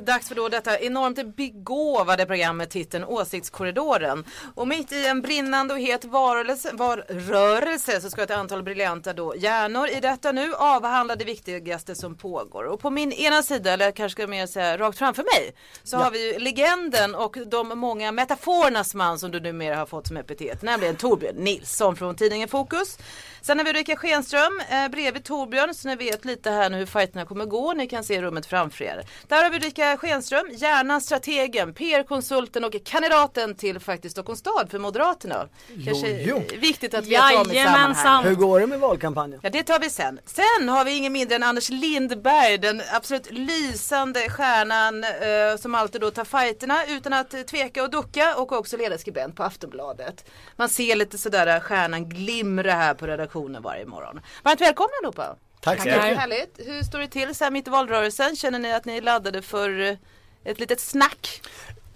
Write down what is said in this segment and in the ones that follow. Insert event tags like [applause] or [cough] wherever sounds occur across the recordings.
Dags, för då detta enormt begåvade programmet titeln Åsiktskorridoren. Och mitt i en brinnande och het varelse, var, rörelse så ska ett antal briljanta då hjärnor i detta nu avhandla det viktigaste som pågår. Och på min ena sida, eller kanske ska jag mer säga rakt framför mig, så har vi ju legenden och de många metaforernas man som du numera har fått som epitet, nämligen Torbjörn Nilsson från tidningen Fokus. Sen har vi Ulrika Schenström eh, bredvid Torbjörn så ni vet lite här nu hur fighterna kommer gå. Ni kan se rummet framför er. Där har vi Ulrika Schenström, gärna strategen, PR-konsulten och kandidaten till faktiskt Stockholms stad för Moderaterna. Kanske jo. viktigt att veta om i sammanhanget. Hur går det med valkampanjen? Ja det tar vi sen. Sen har vi ingen mindre än Anders Lindberg, den absolut lysande stjärnan eh, som alltid då tar fighterna utan att eh, tveka och ducka och också ledarskribent på Aftonbladet. Man ser lite sådär eh, stjärnan glimra här på redaktionen varje morgon. Varmt välkomna allihopa! Tack så mycket. Härligt. Hur står det till så här mitt i valrörelsen? Känner ni att ni är laddade för eh, ett litet snack?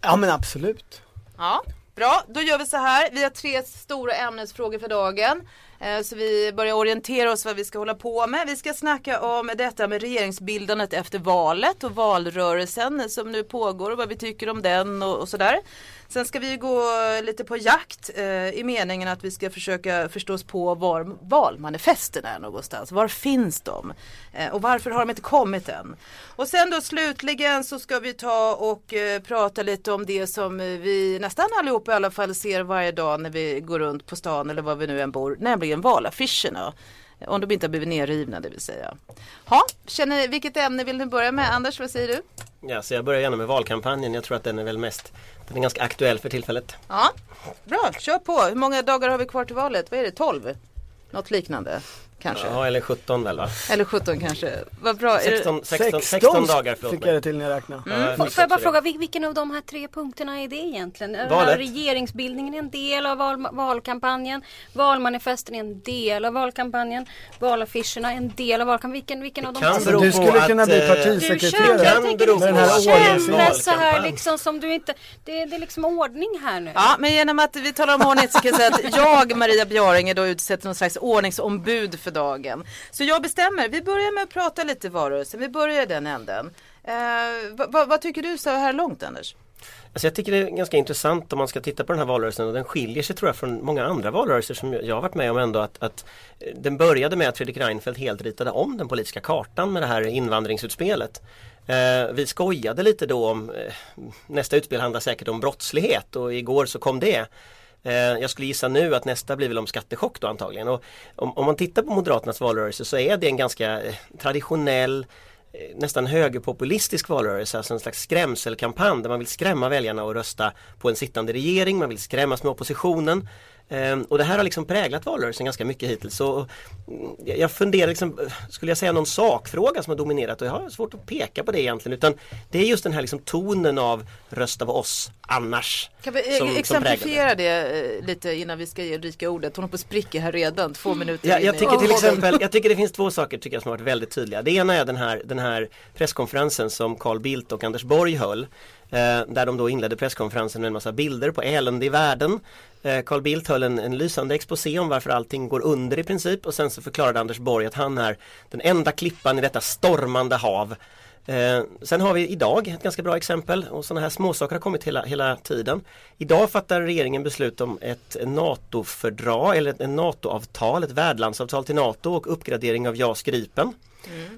Ja men absolut. Ja, bra. Då gör vi så här. Vi har tre stora ämnesfrågor för dagen. Eh, Så vi börjar orientera oss vad vi ska hålla på med. Vi ska snacka om detta med regeringsbildandet efter valet och valrörelsen som nu pågår och vad vi tycker om den och, och sådär. Sen ska vi gå lite på jakt eh, i meningen att vi ska försöka förstås på var valmanifesten är någonstans. Var finns de? Eh, och varför har de inte kommit än? Och sen då slutligen så ska vi ta och eh, prata lite om det som eh, vi nästan allihopa i alla fall ser varje dag när vi går runt på stan eller var vi nu än bor, nämligen valaffischerna. Om de inte har blivit nerrivna det vill säga. Ha, känner, vilket ämne vill ni börja med? Anders, vad säger du? Ja, så jag börjar gärna med valkampanjen. Jag tror att den är väl mest Den är ganska aktuell för tillfället. Ja, bra, kör på. Hur många dagar har vi kvar till valet? Vad är det, 12? Något liknande kanske? Ja, eller 17 väl va? Eller 17 kanske. Vad bra. Är det... 16, 16, 16 dagar förlåt fick jag det till när jag räknade. Ja, jag Får, jag bara fråga, vil- vilken av de här tre punkterna är det egentligen? Här Valet. Regeringsbildningen är en del av val, valkampanjen. Valmanifesten är en del av valkampanjen. Valaffischerna är en del av valkampanjen. Vilken, vilken av de kan här? Beror du skulle att, kunna bli eh, Du partisekreterare. känner, jag tänker här ordningen. kännas så här Valkampanj. liksom som du inte, det, det är liksom ordning här nu. Ja, men genom att vi talar om ordning så kan jag säga att jag, Maria Bjaring, är då utsett till någon slags ordningsombud för dagen. Så jag bestämmer, vi börjar med att prata lite valrörelsen, vi börjar i den änden. Eh, vad, vad, vad tycker du så här långt Anders? Alltså jag tycker det är ganska intressant om man ska titta på den här valrörelsen och den skiljer sig tror jag från många andra valrörelser som jag har varit med om ändå att, att eh, den började med att Fredrik Reinfeldt helt ritade om den politiska kartan med det här invandringsutspelet. Eh, vi skojade lite då om eh, nästa utspel handlar säkert om brottslighet och igår så kom det. Eh, jag skulle gissa nu att nästa blir väl om skattechock då antagligen. Och om, om man tittar på Moderaternas valrörelse så är det en ganska eh, traditionell eh, nästan högerpopulistisk valrörelse, alltså en slags skrämselkampanj där man vill skrämma väljarna och rösta på en sittande regering, man vill skrämmas med oppositionen. Ehm, och det här har liksom präglat valrörelsen ganska mycket hittills. Så, mm, jag funderar, liksom, eh, skulle jag säga någon sakfråga som har dominerat och jag har svårt att peka på det egentligen utan det är just den här liksom tonen av rösta på oss annars. Kan vi som- som exemplifiera det eh, lite innan vi ska ge Ulrika ordet? Hon håller på spricka här redan, två minuter Ja, jag i- tycker till exempel, jag tycker det finns två [laughs] saker tycker jag som har varit väldigt tydliga. Det ena är den här, den här presskonferensen som Carl Bildt och Anders Borg höll. Eh, där de då inledde presskonferensen med en massa bilder på elände i världen. Eh, Carl Bildt höll en, en lysande exposé om varför allting går under i princip och sen så förklarade Anders Borg att han är den enda klippan i detta stormande hav. Eh, sen har vi idag ett ganska bra exempel och sådana här småsaker har kommit hela, hela tiden. Idag fattar regeringen beslut om ett NATO-fördrag eller ett NATO-avtal, ett värdlandsavtal till NATO och uppgradering av JAS Gripen.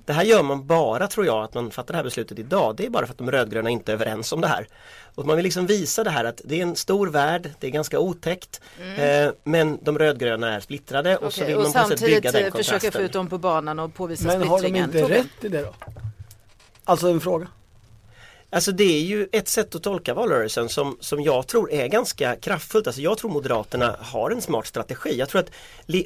Det här gör man bara tror jag att man fattar det här beslutet idag. Det är bara för att de rödgröna inte är överens om det här. Och man vill liksom visa det här att det är en stor värld, det är ganska otäckt. Eh, men de rödgröna är splittrade och så vill och man på sätt samtidigt bygga den eh, försöka få kontrasten. ut dem på banan och påvisa Men har de splittringen. inte rätt i det då? Alltså en fråga. Alltså det är ju ett sätt att tolka valrörelsen som, som jag tror är ganska kraftfullt. Alltså jag tror Moderaterna har en smart strategi. Jag tror att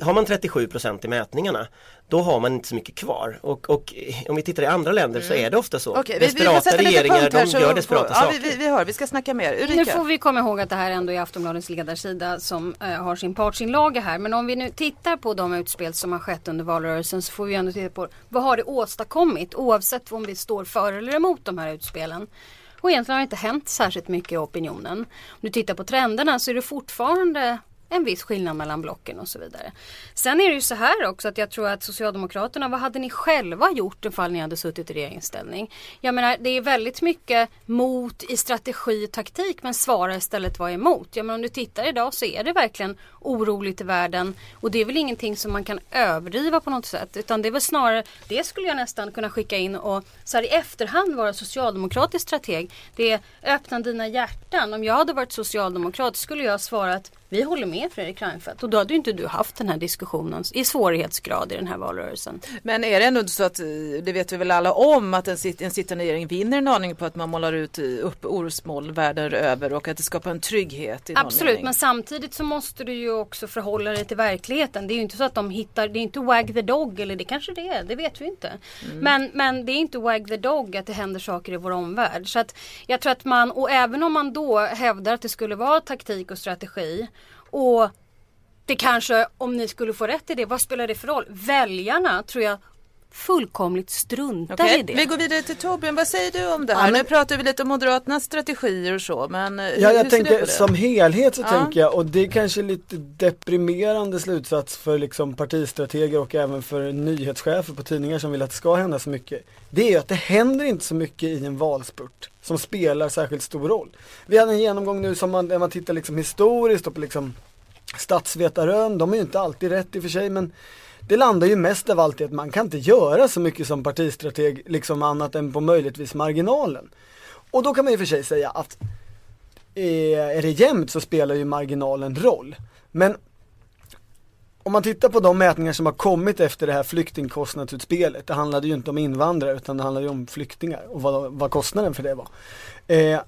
har man 37% i mätningarna då har man inte så mycket kvar. Och, och om vi tittar i andra länder så är det ofta så. Mm. Vi, vi får desperata lite regeringar de så gör desperata ja, saker. Vi, vi, vi hör, vi ska snacka mer. Nu Ulrika. får vi komma ihåg att det här ändå är Aftonbladets ledarsida som eh, har sin partsinlaga här. Men om vi nu tittar på de utspel som har skett under valrörelsen så får vi ändå titta på vad har det åstadkommit oavsett om vi står för eller emot de här utspelen. Och egentligen har det inte hänt särskilt mycket i opinionen. Om du tittar på trenderna så är det fortfarande en viss skillnad mellan blocken och så vidare. Sen är det ju så här också att jag tror att Socialdemokraterna, vad hade ni själva gjort ifall ni hade suttit i regeringsställning? Jag menar det är väldigt mycket mot i strategi och taktik men svara istället vara emot. Jag menar om du tittar idag så är det verkligen oroligt i världen och det är väl ingenting som man kan överdriva på något sätt utan det är väl snarare, det skulle jag nästan kunna skicka in och så här i efterhand vara socialdemokratisk strateg. Det är öppna dina hjärtan. Om jag hade varit socialdemokrat skulle jag ha svarat vi håller med Fredrik Reinfeldt och då hade ju inte du haft den här diskussionen i svårighetsgrad i den här valrörelsen. Men är det ändå så att, eh, det vet vi väl alla om, att en, sit, en sittande regering vinner en aning på att man målar ut eh, upp orosmoln världen över och att det skapar en trygghet Absolut, mening. men samtidigt så måste du ju också förhålla dig till verkligheten. Det är ju inte så att de hittar, det är inte wag the dog eller det kanske det är, det vet vi inte. Mm. Men, men det är inte wag the dog att det händer saker i vår omvärld. Så att jag tror att man, och även om man då hävdar att det skulle vara taktik och strategi och det kanske, om ni skulle få rätt i det, vad spelar det för roll? Väljarna tror jag fullkomligt struntar Okej, i det. Vi går vidare till Torbjörn, vad säger du om det här? Ja, men- Nu pratar vi lite om Moderaternas strategier och så, men eh, Ja, hur jag ser du tänker på det? som helhet så Ja. tänker jag, och det är kanske lite deprimerande slutsats för liksom partistrateger och även för nyhetschefer på tidningar som vill att det ska hända så mycket. Det är ju att det händer inte så mycket i en valspurt som spelar särskilt stor roll. Vi hade en genomgång nu som man, när man tittar liksom historiskt och på liksom statsvetarrön, de är ju inte alltid rätt i och för sig men det landar ju mest av allt i att man kan inte göra så mycket som partistrateg liksom annat än på möjligtvis marginalen. Och då kan man ju för sig säga att är, är det jämnt så spelar ju marginalen roll. Men om man tittar på de mätningar som har kommit efter det här flyktingkostnadsutspelet, det handlade ju inte om invandrare utan det handlade ju om flyktingar och vad, vad kostnaden för det var. Eh,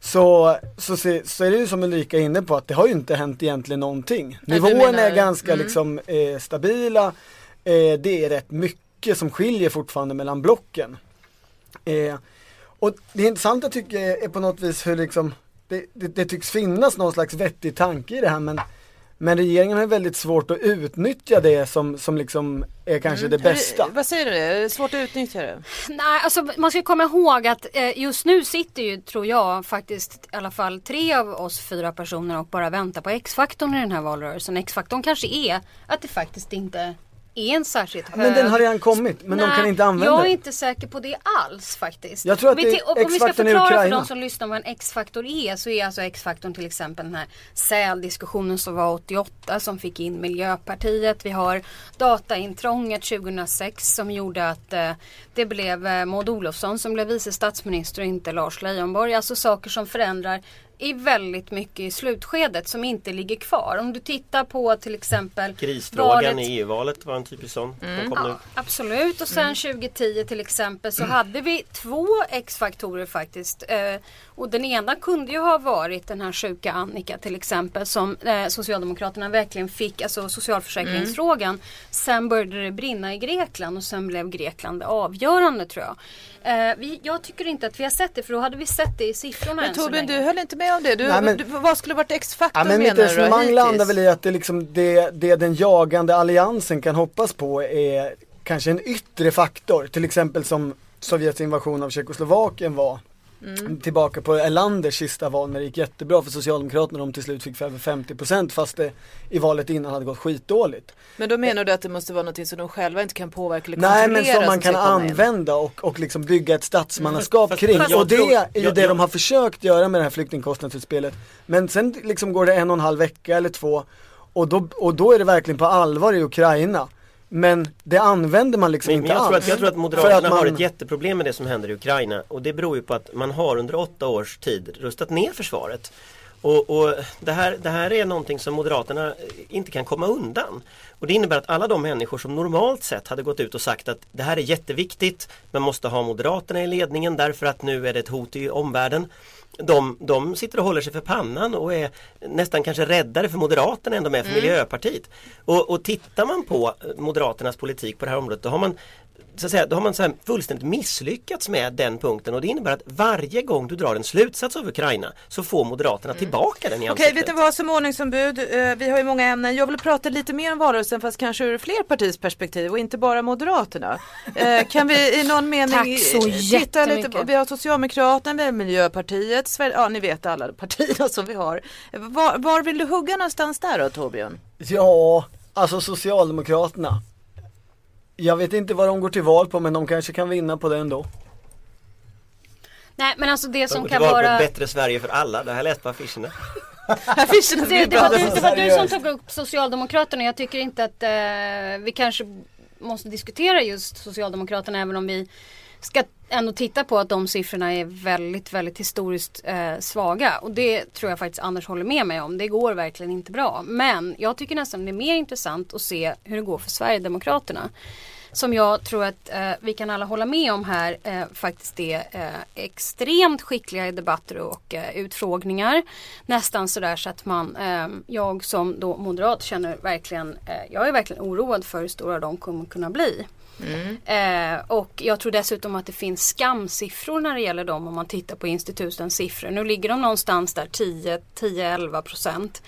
så, så, se, så är det ju som Ulrika är inne på att det har ju inte hänt egentligen någonting. Nivåerna är ganska mm. liksom eh, stabila, eh, det är rätt mycket som skiljer fortfarande mellan blocken. Eh, och det intressanta tycker jag är på något vis hur liksom det, det, det tycks finnas någon slags vettig tanke i det här men men regeringen har väldigt svårt att utnyttja det som, som liksom är kanske det Mm. Hur- bästa. Vad säger du? Är det svårt att utnyttja det? Nej, alltså man ska komma ihåg att eh, just nu sitter ju, tror jag, faktiskt i alla fall tre av oss fyra personer och bara väntar på X-faktorn i den här valrörelsen. X-faktorn kanske är att det faktiskt inte är en särskilt hög... Men den har redan kommit, men de Nej, kan inte använda Jag är den. inte säker på det alls faktiskt. Jag tror att det är ti- och Om vi ska X-faktorn i förklara för Ukraina. de som lyssnar vad en X-faktor är så är alltså X-faktorn till exempel den här säldiskussionen som var 88 som fick in Miljöpartiet. Vi har dataintrånget 2006 som gjorde att eh, det blev eh, Maud Olofsson som blev vice statsminister och inte Lars Leijonborg. Alltså saker som förändrar i väldigt mycket i slutskedet som inte ligger kvar. Om du tittar på till exempel Krisfrågan valet- i EU-valet var en typisk sån. nu. Ja, absolut och sen 2010 till exempel så hade vi två X-faktorer faktiskt. Eh, och den ena kunde ju ha varit den här sjuka Annika till exempel som eh, Socialdemokraterna verkligen fick, alltså socialförsäkringsfrågan. Sen började det brinna i Grekland och sen blev Grekland det avgörande tror jag. Eh, vi, jag tycker inte att vi har sett det för då hade vi sett det i siffrorna Men Torbjörn, du höll inte med om det. Du, Nej, men- du, vad skulle varit X-faktorn Ja, men mitt menar du resonemang landar väl i att det, liksom, det, det den jagande alliansen kan hoppas på är kanske en yttre faktor. Till exempel som Sovjets invasion av Tjeckoslovakien var. Mm. Tillbaka på Erlanders sista val när det gick jättebra för Socialdemokraterna. De till slut fick över 50% fast det i valet innan hade gått skitdåligt. Men då menar du att det måste vara något som de själva inte kan påverka eller Nej men kontrollera som man kan använda och, och liksom bygga ett statsmannaskap Fast- kring. och det tror- är ju jag- det jag- de har försökt göra med det här flyktingkostnadsutspelet. Men sen liksom går det en och en halv vecka eller två och då, och då är det verkligen på allvar i Ukraina. Men det använder man liksom Men, men inte jag, tror alls. att, jag tror att Moderaterna att man- har ett jätteproblem med det som händer i Ukraina och det beror ju på att man har under åtta års tid rustat ner försvaret. Och, och det, här, det här är någonting som Moderaterna inte kan komma undan. Och det innebär att alla de människor som normalt sett hade gått ut och sagt att det här är jätteviktigt, man måste ha Moderaterna i ledningen därför att nu är det ett hot i omvärlden. De, de sitter och håller sig för pannan och är nästan kanske räddare för Moderaterna än de är för Miljöpartiet. Och, och tittar man på Moderaternas politik på det här området då har man så att säga, då har man så här fullständigt misslyckats med den punkten och det innebär att varje gång du drar en slutsats av Ukraina så får Moderaterna tillbaka den i Okej, ansiktet. vet ni vad som ordningsombud, eh, vi har ju många ämnen. Jag vill prata lite mer om valrörelsen fast kanske ur fler partiers perspektiv och inte bara Moderaterna. Eh, kan vi i någon mening eh, titta lite på, vi har Socialdemokraterna, vi har Miljöpartiet, Sver- ja ni vet alla partierna som vi har. Var, var vill du hugga någonstans där då Torbjörn? Ja, alltså Socialdemokraterna. Jag vet inte vad de går till val på men de kanske kan vinna på det ändå. Nej men alltså det De som går kan till val på vara ett bättre Sverige för alla, det har jag läst på affischerna. [laughs] Affischerna det, det, var du, det var du som tog upp Socialdemokraterna. Jag tycker inte att eh, vi kanske måste diskutera just Socialdemokraterna även om vi ska ändå titta på att de siffrorna är väldigt, väldigt historiskt eh, svaga. Och det tror jag faktiskt Anders håller med mig om. Det går verkligen inte bra. Men jag tycker nästan det är mer intressant att se hur det går för Sverigedemokraterna. Som jag tror att eh, vi kan alla hålla med om här eh, faktiskt är eh, extremt skickliga i debatter och eh, utfrågningar. Nästan sådär så att man, eh, jag som då moderat känner verkligen, eh, jag är verkligen oroad för hur stora de kommer kunna bli. Eh, och jag tror dessutom att det finns skamsiffror när det gäller dem om man tittar på institutens siffror. Nu ligger de någonstans där 10-11 procent.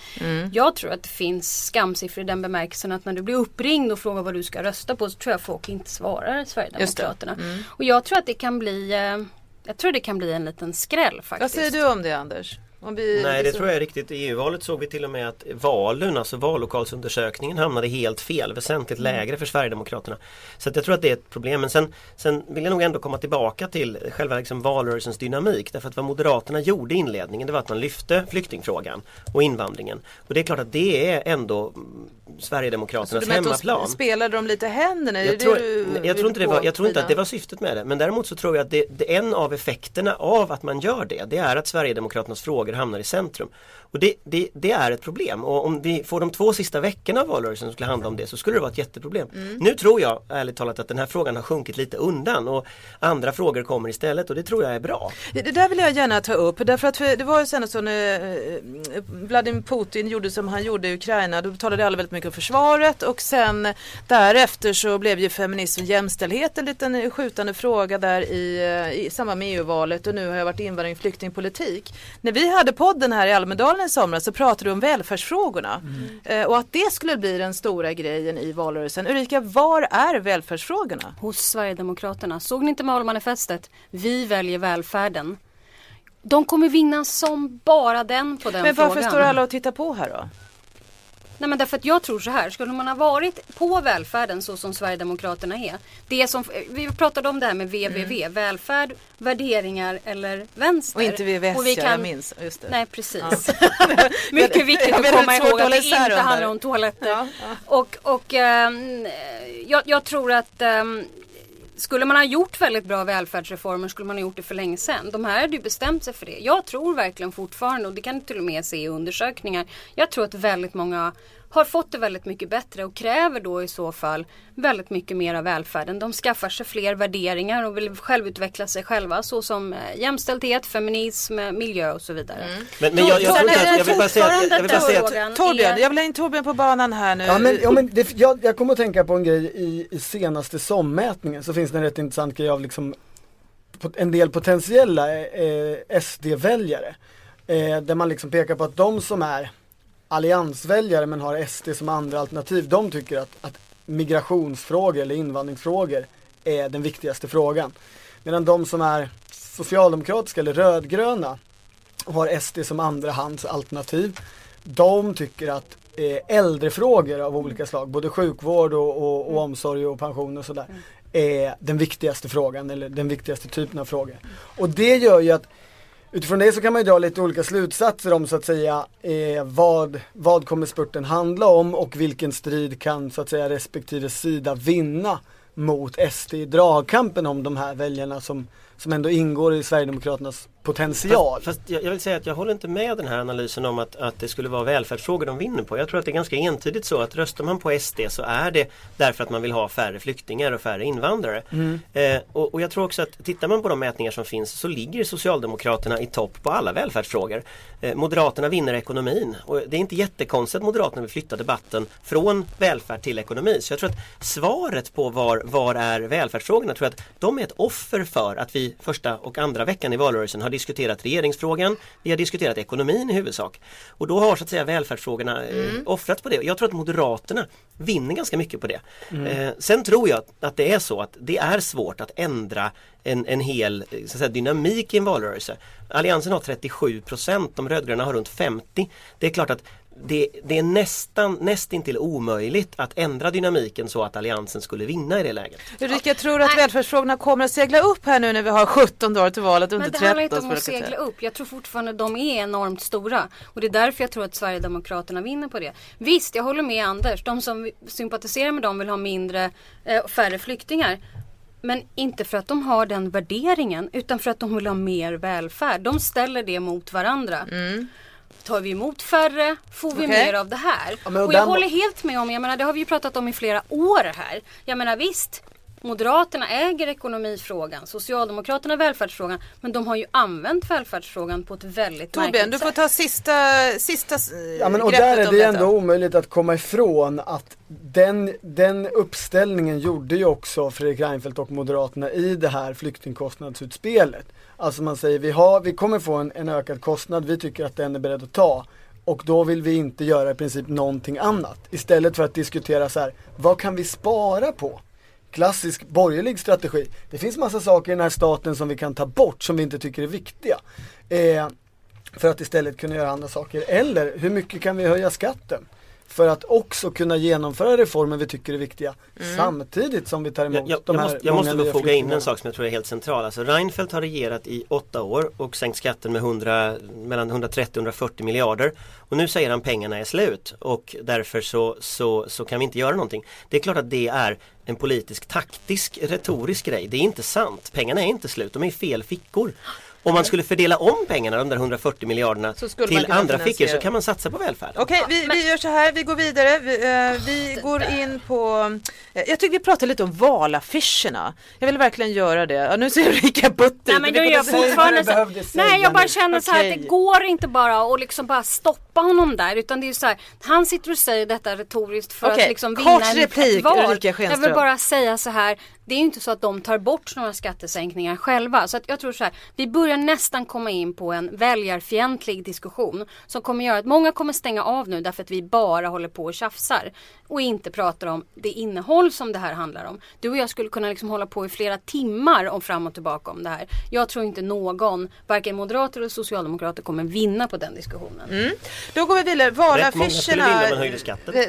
Jag tror att det finns skamsiffror i den bemärkelsen att när du blir uppringd och frågar vad du ska rösta på så tror jag folk inte svarar Sverigedemokraterna. Och jag tror att det kan bli eh, jag tror det kan bli en liten skräll Vad faktiskt. säger du om det Anders? Vi, Nej det liksom- tror jag är riktigt. I EU-valet såg vi till och med att valen, alltså vallokalsundersökningen hamnade helt fel, väsentligt lägre för Sverigedemokraterna. Så jag tror att det är ett problem. Men sen, sen vill jag nog ändå komma tillbaka till själva liksom valrörelsens dynamik. Därför att vad Moderaterna gjorde i inledningen det var att man lyfte flyktingfrågan och invandringen. Och det är klart att det är ändå mm, Sverigedemokraternas att hemmaplan. de spelade de lite händerna? Jag tror, jag, tror inte var, jag tror inte att det var syftet med det. Men däremot så tror jag att det, det, en av effekterna av att man gör det, det är att Sverigedemokraternas frågor hamnar i centrum. Och det, det, det är ett problem. Och om vi får de två sista veckorna av valrörelsen som skulle handla om det så skulle det vara ett jätteproblem. Mm. Nu tror jag ärligt talat att den här frågan har sjunkit lite undan och andra frågor kommer istället och det tror jag är bra. Det där vill jag gärna ta upp därför att det var ju sen så när eh, Vladimir Putin gjorde som han gjorde i Ukraina då talade alla väldigt mycket om försvaret och sen därefter så blev ju feminism och jämställdhet en liten skjutande fråga där i, eh, i samband med EU-valet och nu har jag varit invandring och flyktingpolitik. När vi hade podden här i Almedalen i somras så pratade du om välfärdsfrågorna eh, och att det skulle bli den stora grejen i valrörelsen. Ulrika, var är välfärdsfrågorna? hos Sverigedemokraterna. Såg ni inte valmanifestet? Vi väljer välfärden. De kommer vinna som bara den på den Men varför frågan. står alla och tittar på här då? Nej men därför att jag tror så här, skulle man ha varit på välfärden så som Sverigedemokraterna är. Det som, vi pratade om det här med VVV, välfärd, värderingar eller vänster. Mm. Och inte VVS, Och vi ja, kan- jag minns. Just det. Nej precis. [laughs] Mycket viktigt att komma ihåg att det inte handlar om toaletter. Ja, ja. Och, och ehm, jag, jag tror att ehm, skulle man ha gjort väldigt bra välfärdsreformer skulle man ha gjort det för länge sedan. De här hade ju bestämt sig för det. Jag tror verkligen fortfarande, och det kan du till och med se i undersökningar, jag tror att väldigt många har fått det väldigt mycket bättre och kräver då i så fall väldigt mycket mer av välfärden. De skaffar sig fler värderingar och vill självutveckla sig själva såsom eh, jämställdhet, feminism, eh, miljö och så vidare. Men, men jag, jag, tror inte att, jag vill bara säga, jag vill bara säga att Torbjörn, jag vill ha in Torbjörn på banan här nu. Ja men, ja, men det, jag, jag kommer att tänka på en grej i, i senaste sommätningen så finns det en rätt intressant grej av liksom en del potentiella eh, SD-väljare. Eh, där man liksom pekar på att de som är alliansväljare men har SD som andra alternativ, de tycker att, att migrationsfrågor eller invandringsfrågor är den viktigaste frågan. Medan de som är socialdemokratiska eller rödgröna och har SD som andrahandsalternativ, de tycker att eh, äldrefrågor av olika slag, både sjukvård och, och, och omsorg och pension och sådär, är den viktigaste frågan eller den viktigaste typen av frågor. Och det gör ju att Utifrån det så kan man ju dra lite olika slutsatser om så att säga eh, vad, vad kommer spurten handla om och vilken strid kan så att säga respektive sida vinna mot SD i dragkampen om de här väljarna som, som ändå ingår i Sverigedemokraternas tillväxtpotential. Fast, fast jag, jag vill säga att jag håller inte med den här analysen om att, att det skulle vara välfärdsfrågor de vinner på. Jag tror att det är ganska entydigt så att röstar man på SD så är det därför att man vill ha färre flyktingar och färre invandrare. Eh, och, och jag tror också att tittar man på de mätningar som finns så ligger Socialdemokraterna i topp på alla välfärdsfrågor. Eh, Moderaterna vinner ekonomin och det är inte jättekonstigt att Moderaterna vill flytta debatten från välfärd till ekonomi. Så jag tror att svaret på var, var är välfärdsfrågorna tror jag att de är ett offer för att vi första och andra veckan i valrörelsen har diskuterat regeringsfrågan, vi har diskuterat ekonomin i huvudsak. Och då har så att säga välfärdsfrågorna eh, offrats på det. Jag tror att Moderaterna vinner ganska mycket på det. Eh, sen tror jag att det är så att det är svårt att ändra en, en hel eh, så att säga, dynamik i en valrörelse. Alliansen har 37 procent, de rödgröna har runt 50. Det är klart att det, det är nästan nästintill omöjligt att ändra dynamiken så att Alliansen skulle vinna i det läget. Ulrika, tror du att välfärdsfrågorna kommer att segla upp här nu när vi har 17 dagar till valet under Men det 13? handlar inte om att segla upp. Jag tror fortfarande de är enormt stora. Och det är därför jag tror att Sverigedemokraterna vinner på det. Visst, jag håller med Anders. De som sympatiserar med dem vill ha mindre, eh, färre flyktingar. Men inte för att de har den värderingen utan för att de vill ha mer välfärd. De ställer det mot varandra. Tar vi emot färre får vi. Okej. mer av det här. Ja, och och jag den- håller helt med om, jag menar det har vi ju pratat om i flera år här. Jag menar visst, Moderaterna äger ekonomifrågan, Socialdemokraterna välfärdsfrågan. Men de har ju använt välfärdsfrågan på ett väldigt Torbjörn, märkligt du får sätt. ta sista, sista eh, Ja men och greppet där är det ändå omöjligt att komma ifrån att den, den uppställningen gjorde ju också Fredrik Reinfeldt och Moderaterna i det här flyktingkostnadsutspelet. Alltså man säger vi, har, vi kommer få en, en ökad kostnad, vi tycker att den är beredd att ta. Och då vill vi inte göra i princip någonting annat. Istället för att diskutera så här, vad kan vi spara på? Klassisk borgerlig strategi. Det finns massa saker i den här staten som vi kan ta bort som vi inte tycker är viktiga. Eh, för att istället kunna göra andra saker. Eller hur mycket kan vi höja skatten? För att också kunna genomföra reformer vi tycker är viktiga samtidigt som vi tar emot Jag, jag, de jag här måste, jag måste då foga in en sak som jag tror är helt central. Alltså Reinfeldt har regerat i åtta år och sänkt skatten med 100, mellan 130 och 140 miljarder. Och nu säger han pengarna är slut och därför så, så, så kan vi inte göra någonting. Det är klart att det är en politisk taktisk retorisk grej. Det är inte sant. Pengarna är inte slut, de är i fel fickor. Om man skulle fördela om pengarna, de där 140 miljarderna till andra fickor så kan man satsa på välfärd. Okej, vi, vi gör så här, vi går vidare. Vi, eh, vi går in på, eh, jag tycker vi pratar lite om valaffischerna. Jag vill verkligen göra det. Ja, nu ser Ulrika butt ut. Nej men vad fortfarande du så, Nej jag bara känner så här att det går inte bara att liksom bara stoppa honom där utan det är så här, Han sitter och säger detta retoriskt för Okej, att liksom kort vinna en, replik, ett val. Ulrika Jag vill bara säga så här Det är ju inte så att de tar bort några skattesänkningar själva så att jag tror så här Vi börjar nästan komma in på en väljarfientlig diskussion som kommer göra att många kommer stänga av nu därför att vi bara håller på och tjafsar och inte pratar om det innehåll som det här handlar om. Du och jag skulle kunna liksom hålla på i flera timmar om fram och tillbaka om det här. Jag tror inte någon, varken moderater eller socialdemokrater kommer vinna på den diskussionen. Då går vi vidare. Valaffischerna.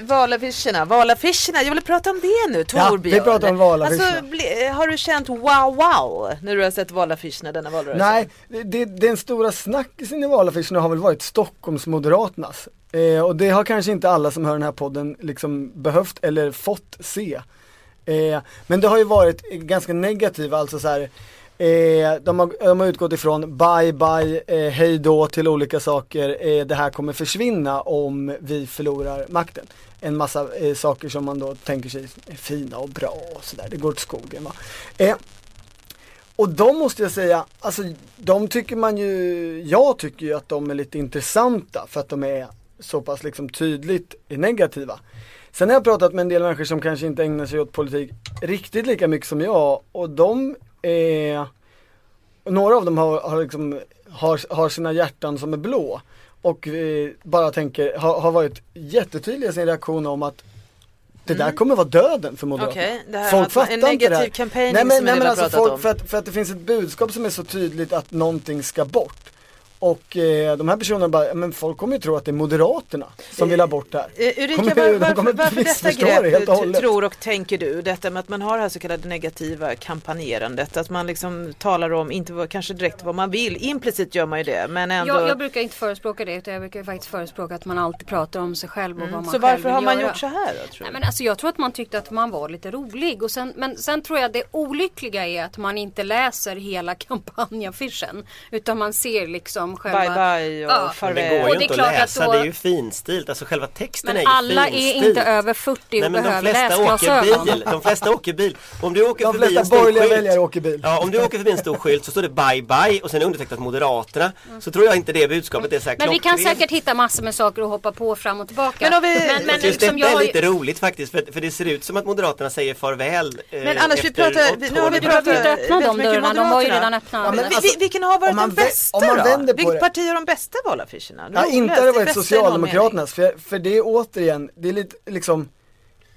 Valaffischerna, valaffischerna. Jag vill prata om det nu Ja, Torbjörn. vi pratar om valaffischerna. Alltså, bli, har du känt wow wow när du har sett valaffischerna denna valrörelse? Nej, det, den stora snackisen i valaffischerna har väl varit Stockholmsmoderaternas. Eh, och det har kanske inte alla som hör den här podden liksom behövt eller fått se. Eh, men det har ju varit ganska negativa, alltså så här, eh, de, har, de har utgått ifrån bye bye, eh, hej då till olika saker, eh, det här kommer försvinna om vi förlorar makten. En massa eh, saker som man då tänker sig är fina och bra och sådär, det går åt skogen va. Eh, och de måste jag säga, alltså de tycker man ju, jag tycker ju att de är lite intressanta för att de är så pass liksom tydligt negativa. Sen har jag pratat med en del människor som kanske inte ägnar sig åt politik riktigt lika mycket som jag och de är, några av dem har, har, liksom, har, har sina hjärtan som är blå och eh, bara tänker, har, har varit jättetydliga i sin reaktion om att det där kommer vara döden för Moderaterna. Okej, det här Folk att man- en fattar inte det här. negativ nej, men, nej, men alltså folk, om. För, att, för att det finns ett budskap som är så tydligt att någonting ska bort. Och eh, de här personerna bara, men folk kommer ju tro att det är Moderaterna som vill ha bort det här. Eh, Ulrika, Kommer- var, [laughs] de varför, kommer varför detta det grepp helt och t- hållet. tror och tänker du? Detta med att man har det här så kallade negativa kampanjerandet. Att man liksom talar om, inte vad, kanske direkt vad man vill. Implicit gör man ju det. Men ändå. Jag, jag brukar inte förespråka det utan jag brukar faktiskt förespråka att man alltid pratar om sig själv och vad man så själv varför vill har man göra. gjort så här då? Tror Nej, men alltså jag tror att man tyckte att man var lite rolig. Och sen, men sen tror jag det olyckliga är att man inte läser hela [laughs] kampanjaffischen. Utan man ser liksom själva... Bye bye och Ja. Men det farväl. går Och ju är inte att klart att läsa, då- det är ju finstilt. Alltså själva texten Men är ju alla är finstilt. inte över 40 och Nej, de behöver läsglasögon. bil. De flesta åker bil. Om du åker De förbi flesta borgerliga skylt. väljare åker bil. Ja, om du åker förbi en stor skylt så står det bye bye och sen är undertecknat Moderaterna. Så tror jag inte det budskapet är så här Men vi kan säkert hitta massor med saker att hoppa på fram och tillbaka. Men om vi- men, men Just liksom detta jag, är lite roligt faktiskt för, för det ser ut som att Moderaterna säger farväl eh, Men annars vi pratar, vi- nu har vi åtta år. behöver pratat inte öppna de dörrarna, de var ju redan öppna. Ja, men Vi, alltså, vi, vilken har varit om den bästa om man då? vänder Vilket det. parti har de bästa valaffischerna? Ja, inte har det varit. Socialdemokraternas, för, för det är återigen, det är lite liksom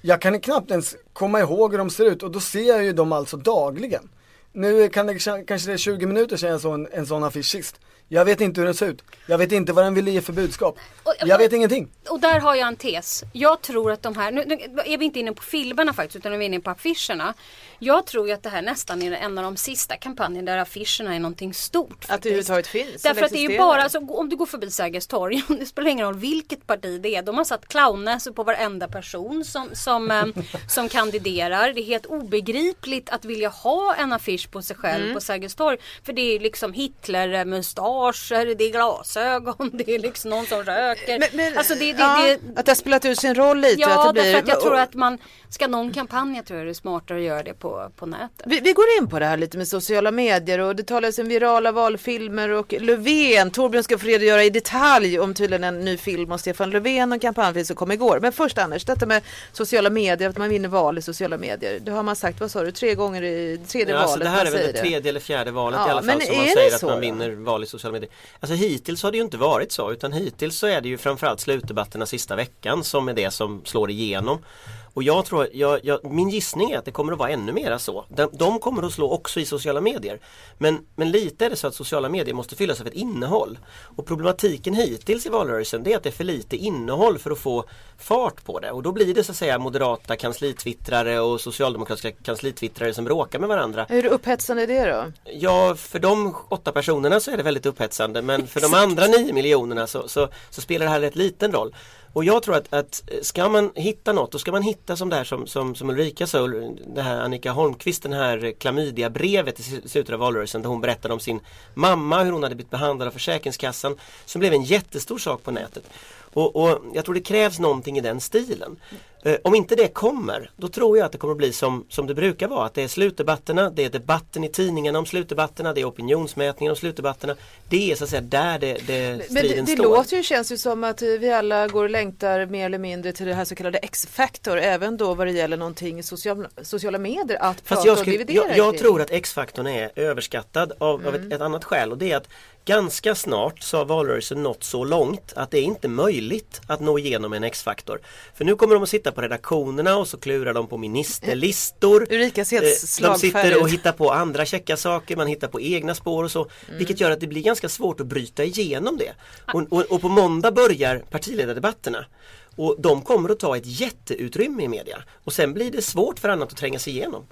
Jag kan knappt ens komma ihåg hur de ser ut och då ser jag ju dem alltså dagligen Nu kan det kanske det är 20 minuter sedan jag såg en, en sån affisch sist Jag vet inte hur den ser ut, jag vet inte vad den ville ge för budskap Och- Jag vet ingenting Och där har jag en tes. Jag tror att de här, nu, nu är vi inte inne på filmerna faktiskt utan nu är vi inne på affischerna. Jag tror ju att det här nästan är en av de sista kampanjerna där affischerna är någonting stort. Att det faktiskt. överhuvudtaget finns. Därför att det är ju bara, alltså, om du går förbi Sergels torg, [laughs] det spelar ingen roll vilket parti det är. De har satt clownnäsor på varenda person som, som, eh, som kandiderar. Det är helt obegripligt att vilja ha en affisch på sig själv Mm. på Sergels torg. För det är liksom Hitler-mustascher, det är glasögon, [laughs] det är liksom någon som röker. Men, men, alltså det, det, ja, det, att det har spelat ut sin roll lite. Ja, att det blir, därför att jag tror att man, ska någon kampanja tror jag det är smartare att göra det på, på nätet. Vi, vi går in på det här lite med sociala medier och det talas om virala valfilmer och Löfven, Torbjörn ska få redogöra i detalj om tydligen en ny film om Stefan Löfven och kampanjfilm som kom igår. Men först Anders, detta med sociala medier, att man vinner val i sociala medier. Det har man sagt, vad sa du, tre gånger i tredje Ja, alltså valet det här man är väl det tredje eller fjärde valet Ja, i alla fall men som man säger att så man då? vinner val i sociala medier. Alltså hittills har det ju inte varit så utan hittills så är det ju framförallt slutdebatterna sista veckan som är det som slår igenom. Och jag tror, jag, jag, min gissning är att det kommer att vara ännu mera så. De, de kommer att slå också i sociala medier. Men, men lite är det så att sociala medier måste fyllas av ett innehåll. Och problematiken hittills i valrörelsen det är att det är för lite innehåll för att få fart på det. Och då blir det så att säga moderata kanslitwittrare och socialdemokratiska kanslitwittrare som bråkar med varandra. Hur upphetsande är det då? Ja, för de åtta personerna så är det väldigt upphetsande men för de andra nio miljonerna så, så, så spelar det här rätt liten roll. Och jag tror att, att ska man hitta något, då ska man hitta som det här som, som, som Ulrika sa, det här Annika Holmqvist, den här klamydia-brevet i slutet av valrörelsen där hon berättade om sin mamma, hur hon hade blivit behandlad av Försäkringskassan, som blev en jättestor sak på nätet. Och, och jag tror det krävs någonting i den stilen. Eh, om inte det kommer, då tror jag att det kommer att bli som, som det brukar vara. Att det är slutdebatterna, det är debatten i tidningarna om slutdebatterna, det är opinionsmätningen om slutdebatterna. Det är så att säga där det, det Men det, striden det står. låter ju, känns ju som att vi alla går och längtar mer eller mindre till det här så kallade X-faktor, även då vad det gäller någonting i sociala, sociala medier att Fast prata jag, och skulle, dividera jag, jag tror att X-faktorn är överskattad av, av Mm. ett, ett annat skäl och det är att ganska snart så har valrörelsen nått så långt att det är inte möjligt att nå igenom en X-faktor. För nu kommer de att sitta på redaktionerna och så klurar de på ministerlistor. [laughs] Ulrika ser Eh, De sitter och hittar på andra käcka saker, man hittar på egna spår och så. Mm. Vilket gör att det blir ganska svårt att bryta igenom det. Och, och, och på måndag börjar partiledardebatterna. Och de kommer att ta ett jätteutrymme i media. Och sen blir det svårt för annat att tränga sig igenom.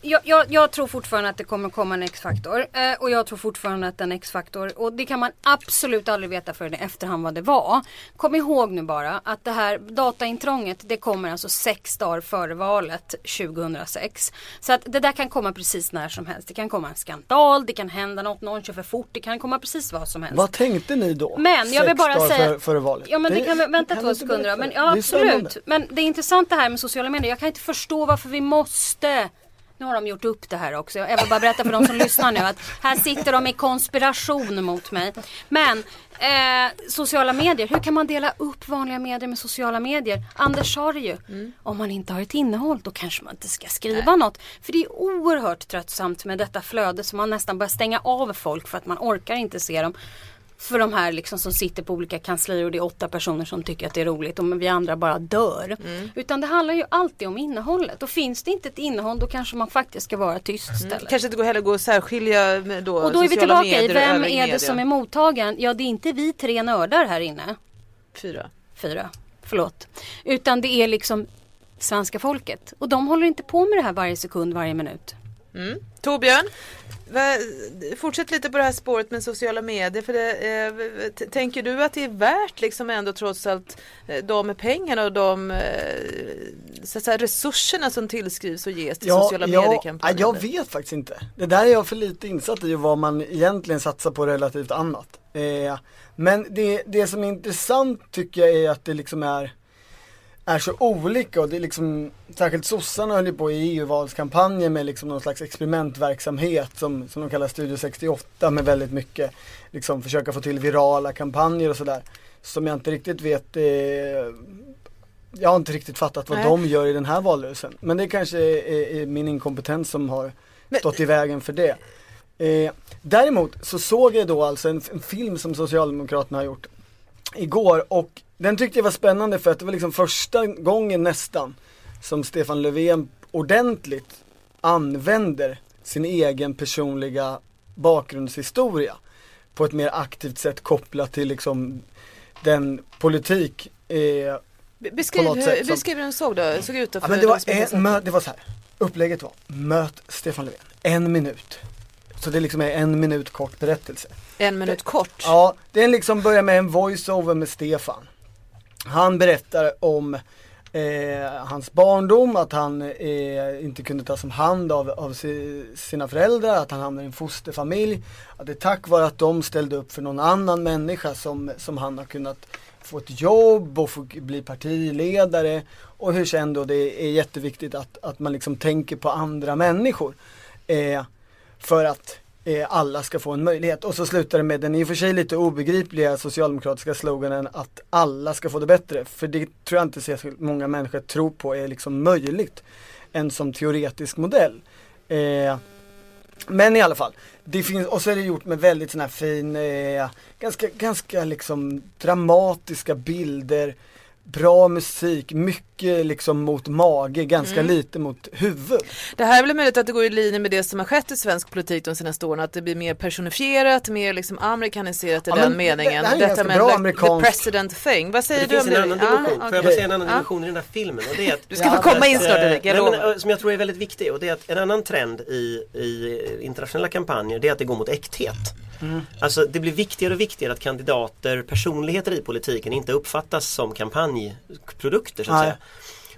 Jag, jag, jag tror fortfarande att det kommer komma en X-faktor. Eh, och jag tror fortfarande att en X-faktor, och det kan man absolut aldrig veta förrän i efterhand vad det var. Kom ihåg nu bara att det här dataintrånget det kommer alltså sex dagar före valet 2006. Så att det där kan komma precis när som helst. Det kan komma en skandal, det kan hända något, någon kör för fort, det kan komma precis vad som helst. Vad tänkte ni då? Men jag vill Sex bara dagar säga före, före valet Ja men det, kan vi vänta kan två sekunder då. Men det? ja Det absolut. Men det är intressant det här med sociala medier. Jag kan inte förstå varför vi måste nu har de gjort upp det här också. Jag vill bara berätta för de som lyssnar nu att här sitter de i konspiration mot mig. Men eh, sociala medier, hur kan man dela upp vanliga medier med sociala medier? Anders sa det ju. Om man inte har ett innehåll då kanske man inte ska skriva något. För det är oerhört tröttsamt med detta flöde som man nästan börjar stänga av folk för att man orkar inte se dem. För de här liksom som sitter på olika kanslier och det är åtta personer som tycker att det är roligt och vi andra bara dör. Mm. Utan det handlar ju alltid om innehållet och finns det inte ett innehåll då kanske man faktiskt ska vara tyst istället. Kanske inte går heller gå att särskilja med då Och då är vi tillbaka i vem är det som är mottagaren? Ja det är inte vi tre nördar här inne. Fyra. Fyra, förlåt. Utan det är liksom svenska folket. Och de håller inte på med det här varje sekund, varje minut. Torbjörn, fortsätt lite på det här spåret med sociala medier. För det, eh, tänker du att det är värt liksom ändå trots allt eh, de pengarna och de eh, så säga, resurserna som tillskrivs och ges till sociala ja, mediekampanjer? Jag vet faktiskt inte. Det där är jag för lite insatt i vad man egentligen satsar på relativt annat. Eh, men det, det som är intressant tycker jag är att det liksom är är så olika och det är liksom Särskilt sossarna höll ju på i EU-valskampanjen med liksom någon slags experimentverksamhet som, som de kallar Studio 68 med väldigt mycket Liksom försöka få till virala kampanjer och sådär. Som jag inte riktigt vet eh, Jag har inte riktigt fattat vad Nej. de gör i den här valrörelsen. Men det kanske är, är min inkompetens som har Men- stått i vägen för det. Eh, Däremot så såg jag då alltså en, en film som Socialdemokraterna har gjort igår och den tyckte jag var spännande för att det var liksom första gången nästan som Stefan Löfven ordentligt använder sin egen personliga bakgrundshistoria på ett mer aktivt sätt kopplat till liksom den politik eh, Be- Beskriv, på något hur, sätt som- beskriv hur den såg, då, såg ut. Då, Ja, men det var, en, mö, det var så här. upplägget var, möt Stefan Löfven, en minut. Så det liksom är en minut kort berättelse. En minut kort. Ja, den liksom börjar med en voiceover med Stefan. Han berättar om eh, hans barndom, att han eh, inte kunde tas om hand av, av si, sina föräldrar, att han hamnade i en fosterfamilj. Att det är tack vare att de ställde upp för någon annan människa som, som han har kunnat få ett jobb och få bli partiledare. Och hur sen då det är jätteviktigt att, att man liksom tänker på andra människor. Eh, för att Eh, alla ska få en möjlighet. Och så slutar det med den i och för sig lite obegripliga socialdemokratiska sloganen att alla ska få det bättre. För det tror jag inte så många människor tror på är liksom möjligt. En som teoretisk modell. Eh, men i alla fall, det finns, och så är det gjort med väldigt sån här fin, eh, ganska, ganska liksom dramatiska bilder, bra musik, mycket liksom mot mage, ganska lite mot huvud. Det här är väl möjligt att det går i linje med det som har skett i svensk politik de senaste åren. Att det blir mer personifierat, mer liksom amerikaniserat i Ja, den men det- meningen. det här är ganska bra like, amerikanskt. the president thing. Vad säger Det du finns om en det? annan dimension, får jag bara säga en annan Ja. dimension i den här filmen och det är att Du ska få komma in snart Erik, jag Nej, men, lovar. eh, som jag tror är väldigt viktig och det är att en annan trend i, i internationella kampanjer det är att det går mot äkthet. Mm. Alltså det blir viktigare och viktigare att kandidater, personligheter i politiken inte uppfattas som kampanjprodukter så att Nej. säga.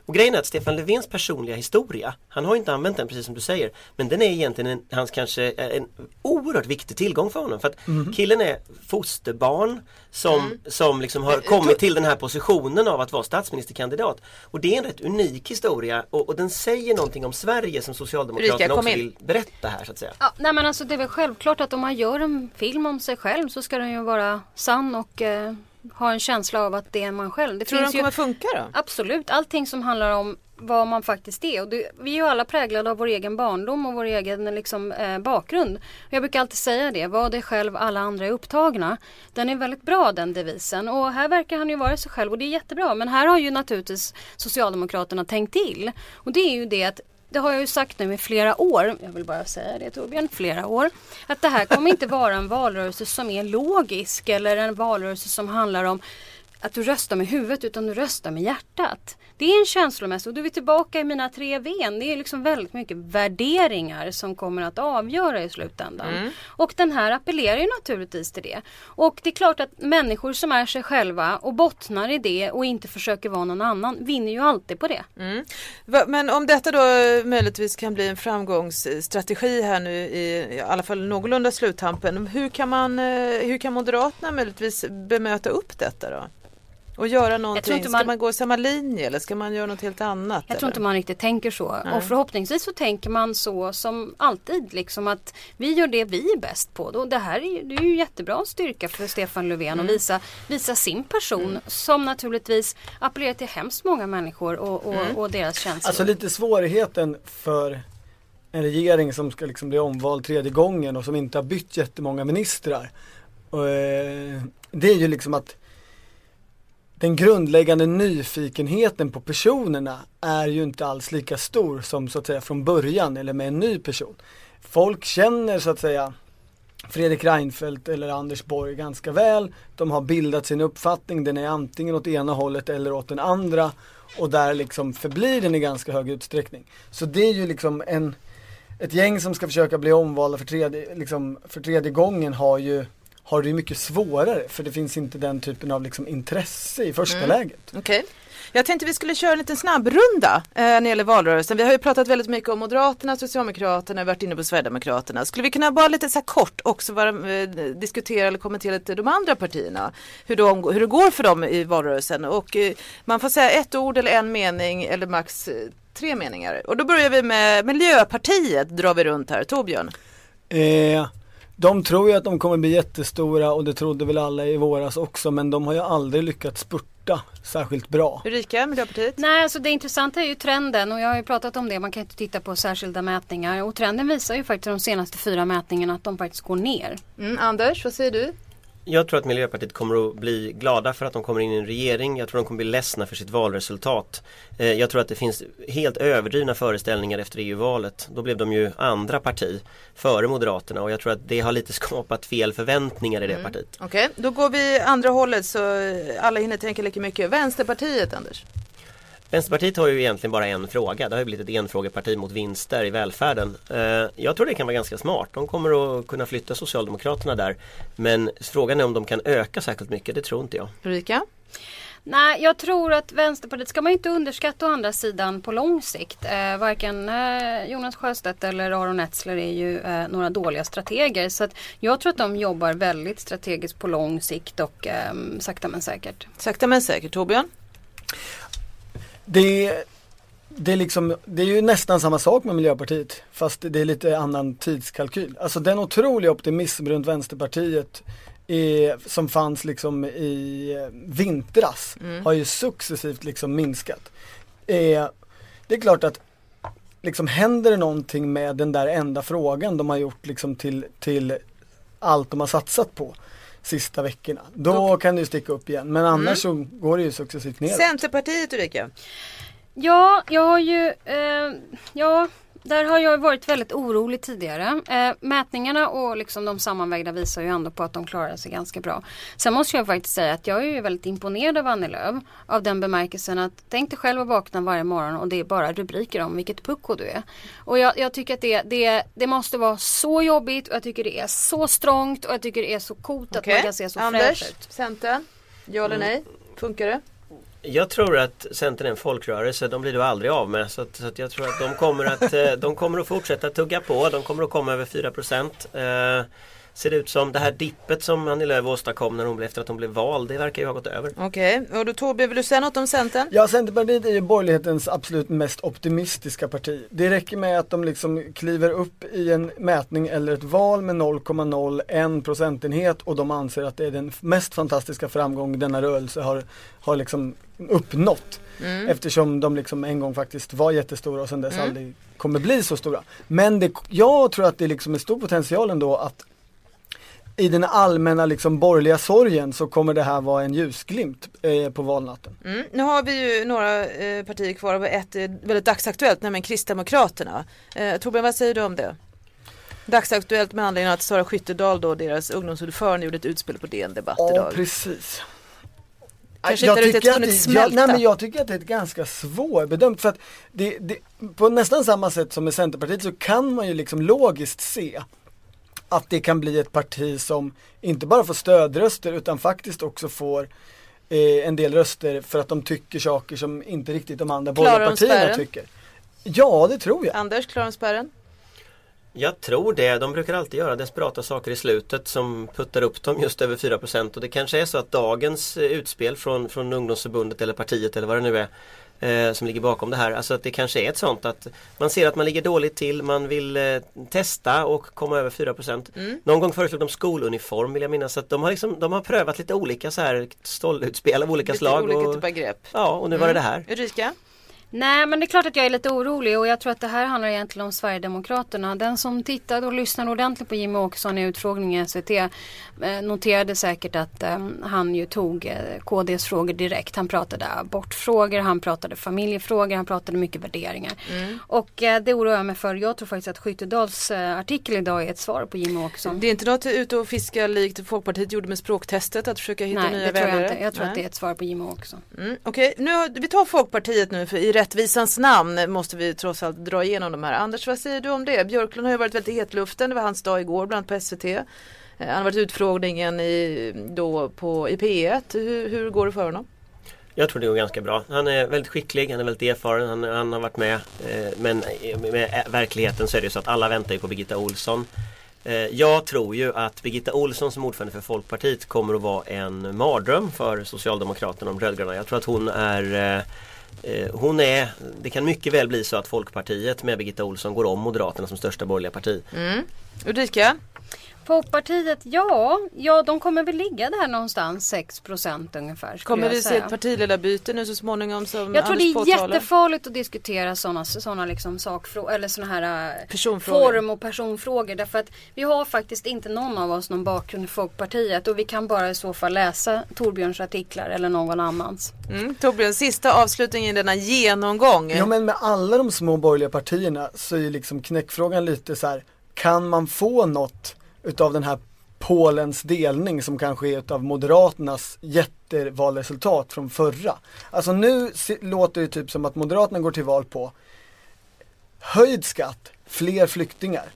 Och grejen är att Stefan Löfvens personliga historia, han har inte använt den precis som du säger, men den är egentligen en, hans kanske eh, en oerhört viktig tillgång för honom. För att Mhm. killen är fosterbarn som, Mm. som liksom har kommit till den här positionen av att vara statsministerkandidat. Och det är en rätt unik historia och, och den säger någonting om Sverige som Socialdemokraterna kom också in. vill berätta här så att säga. Ja, nej men alltså det är väl självklart att om man gör en film om sig själv så ska den ju vara sann och eh, ha en känsla av att det är man själv. Det Tror du de ju kommer funka då? absolut allting som handlar om vad man faktiskt är. Och det, vi är ju alla präglade av vår egen barndom och vår egen liksom, eh, bakgrund. Jag brukar alltid säga det, var det själv alla andra är upptagna. Den är väldigt bra den devisen och här verkar han ju vara sig själv och det är jättebra. Men här har ju naturligtvis Socialdemokraterna tänkt till. Och det är ju det att det har jag ju sagt nu i flera år, jag vill bara säga det Torbjörn, flera år. Att det här kommer inte vara en valrörelse som är logisk eller en valrörelse som handlar om att du röstar med huvudet utan du röstar med hjärtat. Det är en känslomässig, och du är tillbaka i mina tre V'n. Det är liksom väldigt mycket värderingar som kommer att avgöra i slutändan. Och den här appellerar ju naturligtvis till det. Och det är klart att människor som är sig själva och bottnar i det och inte försöker vara någon annan vinner ju alltid på det. Va- Men om detta då möjligtvis kan bli en framgångsstrategi här nu i, i alla fall någorlunda sluttampen. Hur kan, man, eh, hur kan Moderaterna möjligtvis bemöta upp detta då? Och göra någonting, inte ska man- man gå samma linje eller ska man göra något helt annat? Jag tror eller? inte man riktigt tänker så. Och förhoppningsvis så tänker man så som alltid. Liksom att vi gör det vi är bäst på. Och det här är ju, det är ju jättebra styrka för Stefan Löfven att visa, visa sin person. Som naturligtvis appellerar till hemskt många människor och, och, och deras känslor. Alltså lite svårigheten för en regering som ska liksom bli omvald tredje gången och som inte har bytt jättemånga ministrar Och, eh, det är ju liksom att den grundläggande nyfikenheten på personerna är ju inte alls lika stor som så att säga från början eller med en ny person. Folk känner så att säga Fredrik Reinfeldt eller Anders Borg ganska väl. De har bildat sin uppfattning, den är antingen åt ena hållet eller åt den andra. Och där liksom förblir den i ganska hög utsträckning. Så det är ju liksom en, ett gäng som ska försöka bli omvalda för tredje, liksom, för tredje gången har ju har det mycket svårare för det finns inte den typen av liksom intresse i första läget. Okej. Jag tänkte vi skulle köra en liten snabbrunda eh, när det gäller valrörelsen. Vi har ju pratat väldigt mycket om Moderaterna, Socialdemokraterna, varit inne på Sverigedemokraterna. Skulle vi kunna bara lite så här kort också vara, eh, diskutera eller kommentera lite de andra partierna? Hur, de, hur det går för dem i valrörelsen. Och eh, man får säga ett ord eller en mening eller max eh, tre meningar. Och då börjar vi med Miljöpartiet drar vi runt här. Torbjörn. Eh, de tror ju att de kommer bli jättestora och det trodde väl alla i våras också men de har ju aldrig lyckats spurta särskilt bra. Ulrika, Miljöpartiet. Nej, alltså det intressanta är ju trenden och jag har ju pratat om det. Man kan inte titta på särskilda mätningar och trenden visar ju faktiskt de senaste fyra mätningarna att de faktiskt går ner. Mm, Anders, vad säger du? Jag tror att Miljöpartiet kommer att bli glada för att de kommer in i en regering. Jag tror de kommer bli ledsna för sitt valresultat. Eh, Jag tror att det finns helt överdrivna föreställningar efter EU-valet. Då blev de ju andra parti före Moderaterna och jag tror att det har lite [laughs] skapat fel förväntningar i det partiet. Okej, då går vi andra hållet så eh, alla hinner tänka lika mycket. Vänsterpartiet, Anders. Vänsterpartiet har ju egentligen bara en fråga. Det har ju blivit ett enfrågeparti mot vinster i välfärden. Eh, Jag tror det kan vara ganska smart. De kommer att kunna flytta Socialdemokraterna där. Men frågan är om de kan öka särskilt mycket. Det tror inte jag. Ulrika? Nej, jag tror att Vänsterpartiet ska man inte underskatta å andra sidan på lång sikt. Eh, varken eh, Jonas Sjöstedt eller Aron Etzler är ju eh, några dåliga strateger. Så att jag tror att de jobbar väldigt strategiskt på lång sikt och eh, sakta men säkert. Sakta men säkert. Torbjörn? Det, det, är liksom, det är ju nästan samma sak med Miljöpartiet fast det är lite annan tidskalkyl. Alltså den otroliga optimism runt Vänsterpartiet är, som fanns liksom i vintras har ju successivt liksom minskat. Eh, det är klart att liksom händer det någonting med den där enda frågan de har gjort liksom till, till allt de har satsat på sista veckorna. Då kan det ju sticka upp igen men annars så går det ju successivt ner. Centerpartiet, Ulrika? Ja, jag har ju, eh, ja, där har jag varit väldigt orolig tidigare. Eh, mätningarna och liksom de sammanvägda visar ju ändå på att de klarar sig ganska bra. Sen måste jag faktiskt säga att jag är ju väldigt imponerad av Annie Lööf. Av den bemärkelsen att tänk dig själv att vakna varje morgon och det är bara rubriker om vilket pucko du är. Och jag, jag tycker att det, det, det måste vara så jobbigt och jag tycker det är så strångt och jag tycker det är så coolt att man kan se så Anders, fräsch ut. Centern? Ja eller nej? Funkar det? Jag tror att Centern är en folkrörelse, de blir du aldrig av med. Så, att, så att jag tror att de kommer att, eh, de kommer att fortsätta tugga på. De kommer att komma över 4 procent. Eh, ser det ut som det här dippet som Annie Lööf åstadkom när hon blev, efter att hon blev vald, det verkar ju ha gått över. Okej, och då Torbjörn, vill du säga något om Centern? Ja, Centerpartiet är ju borgerlighetens absolut mest optimistiska parti. Det räcker med att de liksom kliver upp i en mätning eller ett val med 0,01 procentenhet och de anser att det är den mest fantastiska framgång denna rörelse har, har liksom uppnått. Eftersom de liksom en gång faktiskt var jättestora och sen dess aldrig kommer bli så stora. Men det, jag tror att det liksom är stor potential ändå att i den allmänna liksom borgerliga sorgen så kommer det här vara en ljusglimt eh, på valnatten. Mm. Nu har vi ju några eh, partier kvar och ett är väldigt dagsaktuellt, nämligen Kristdemokraterna. Eh, Torbjörn, vad säger du om det? Dagsaktuellt med anledning av att Sara Skyttedal då, deras ungdomsordförande, gjorde ett utspel på DN Debatt Ja, idag. precis. Kanske jag, inte tycker att det, jag, nej, men jag tycker att det är ett ganska svårbedömt för att det, det, på nästan samma sätt som med Centerpartiet så kan man ju liksom logiskt se att det kan bli ett parti som inte bara får stödröster utan faktiskt också får eh, en del röster för att de tycker saker som inte riktigt de andra borgerliga partierna spärren? tycker. Ja, det tror jag. Anders, klarar de spärren? Jag tror det. De brukar alltid göra desperata saker i slutet som puttar upp dem just över 4% och det kanske är så att dagens eh, utspel från, från ungdomsförbundet eller partiet eller vad det nu är eh, som ligger bakom det här. Alltså att det kanske är ett sånt att man ser att man ligger dåligt till, man vill eh, testa och komma över 4% Någon gång föreslog de skoluniform vill jag minnas. Så att de, har liksom, de har prövat lite olika så här stålutspel av olika Lite slag. olika och, typer av grepp. Ja, och nu var det det här. Ulrika? Nej men det är klart att jag är lite orolig och jag tror att det här handlar egentligen om Sverigedemokraterna. Den som tittade och lyssnade ordentligt på Jimmy Åkesson i utfrågningen i SVT eh, noterade säkert att eh, han ju tog eh, KDs frågor direkt. Han pratade abortfrågor, han pratade familjefrågor, han pratade mycket värderingar. Mm. Och det oroar jag mig för. Jag tror faktiskt att Skyttedals artikel idag är ett svar på Jimmy Åkesson. Det är inte något ute och fiska likt Folkpartiet gjorde med språktestet att försöka hitta Nej, nya det tror jag väljare? inte. Jag tror Nej. att det är ett svar på Jimmy Åkesson. Mm, Okej, nu har- vi tar Folkpartiet nu för i rättvisans namn måste vi trots allt dra igenom de här. Anders, vad säger du om det? Björklund har ju varit väldigt i hetluften, det var hans dag igår bland annat på SVT. Eh, han har varit utfrågningen i, då på, i P1. Hur, hur går det för honom? Jag tror det går ganska bra. Han är väldigt skicklig, han är väldigt erfaren, han, han har varit med. Eh, men eh, med, eh, verkligheten så är det ju så att alla väntar ju på Birgitta Olsson. Eh, jag tror ju att Birgitta Olsson som ordförande för Folkpartiet kommer att vara en mardröm för Socialdemokraterna och de rödgröna. Jag tror att hon är eh, Eh, hon är, det kan mycket väl bli så att Folkpartiet med Birgitta Olsson går om Moderaterna som största borgerliga parti. Mm. Ulrika? Folkpartiet, ja, ja de kommer väl ligga där någonstans 6% ungefär. Kommer vi se ett partiledarbyte nu så småningom som Jag tror Anders det är påtalar? jättefarligt att diskutera sådana såna liksom sakfrågor eller sådana här äh, form och personfrågor. Därför att vi har faktiskt inte någon av oss någon bakgrund i Folkpartiet och vi kan bara i så fall läsa Torbjörns artiklar eller någon annans. Mm. Torbjörn, sista avslutningen i denna genomgång. Ja men med alla de små borgerliga partierna så är ju liksom knäckfrågan lite så här, kan man få något utav den här Polens delning som kanske är utav Moderaternas jättevalresultat från förra. Alltså nu låter det typ som att Moderaterna går till val på höjd skatt, fler flyktingar,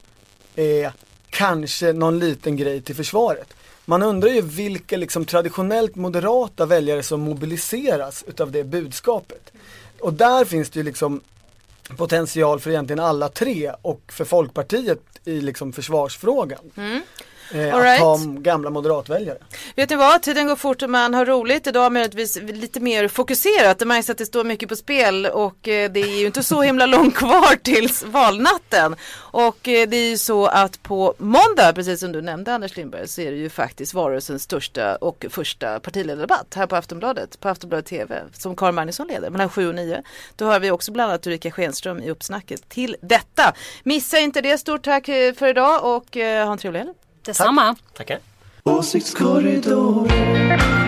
eh, kanske någon liten grej till försvaret. Man undrar ju vilka liksom traditionellt moderata väljare som mobiliseras utav det budskapet. Och där finns det ju liksom potential för egentligen alla tre och för Folkpartiet i liksom försvarsfrågan. Mm. Eh, right. Att ha gamla moderatväljare. Vet ni vad, tiden går fort och man har roligt. Idag möjligtvis lite mer fokuserat. Det märks att det står mycket på spel och eh, det är ju inte så himla [laughs] långt kvar tills valnatten. Och eh, det är ju så att på måndag, precis som du nämnde Anders Lindberg, så är det ju faktiskt valrörelsens största och första partiledardebatt här på Aftonbladet, på Aftonbladet TV, som Carl Magnusson leder mellan 7 och 9. Då har vi också bland annat Ulrika Schenström i uppsnacket till detta. Missa inte det, stort tack eh, för idag och ha en trevlig helg. Detsamma! Tackar! Åsiktskorridoren